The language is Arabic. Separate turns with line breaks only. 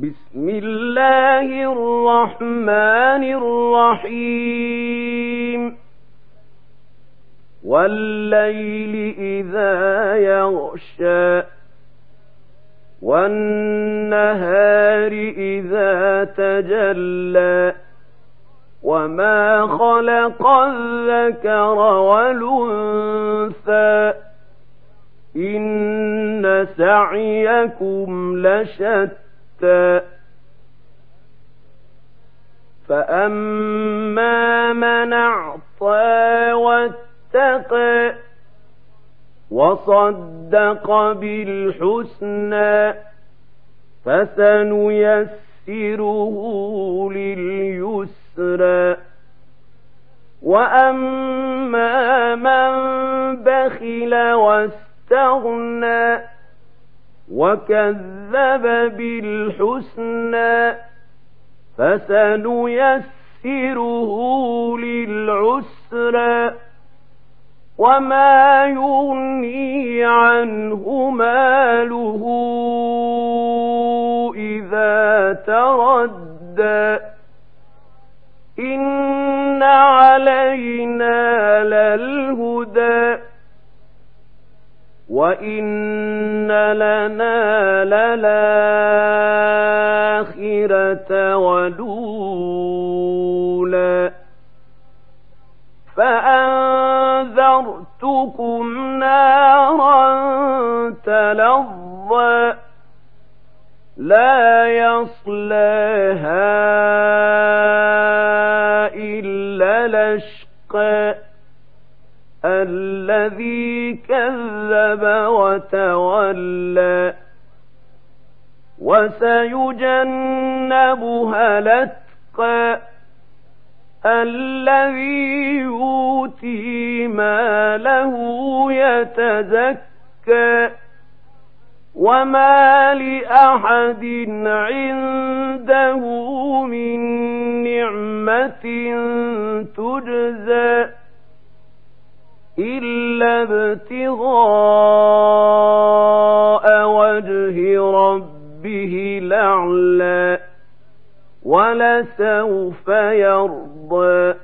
بسم الله الرحمن الرحيم. والليل إذا يغشى والنهار إذا تجلى. وما خلق الذكر والأنثى إن سعيكم لشتى. فأما من أعطى واتقى وصدق بالحسنى فسنيسره لليسرى وأما من بخل واستغنى وكذب بالحسنى فسنيسره للعسرى وما يغني عنه ماله إذا تردى إن علينا للهدى وإن لنا للآخرة ولولا فأنذرتكم نارا تلظى لا يصلاها إلا لشقى الذي كذب وتولى وسيجنبها لتقى الذي يؤتي ماله يتزكى وما لأحد عنده من نعمة تجزى إلا ابتغاء وجه ربه الأعلى ولسوف يرضى.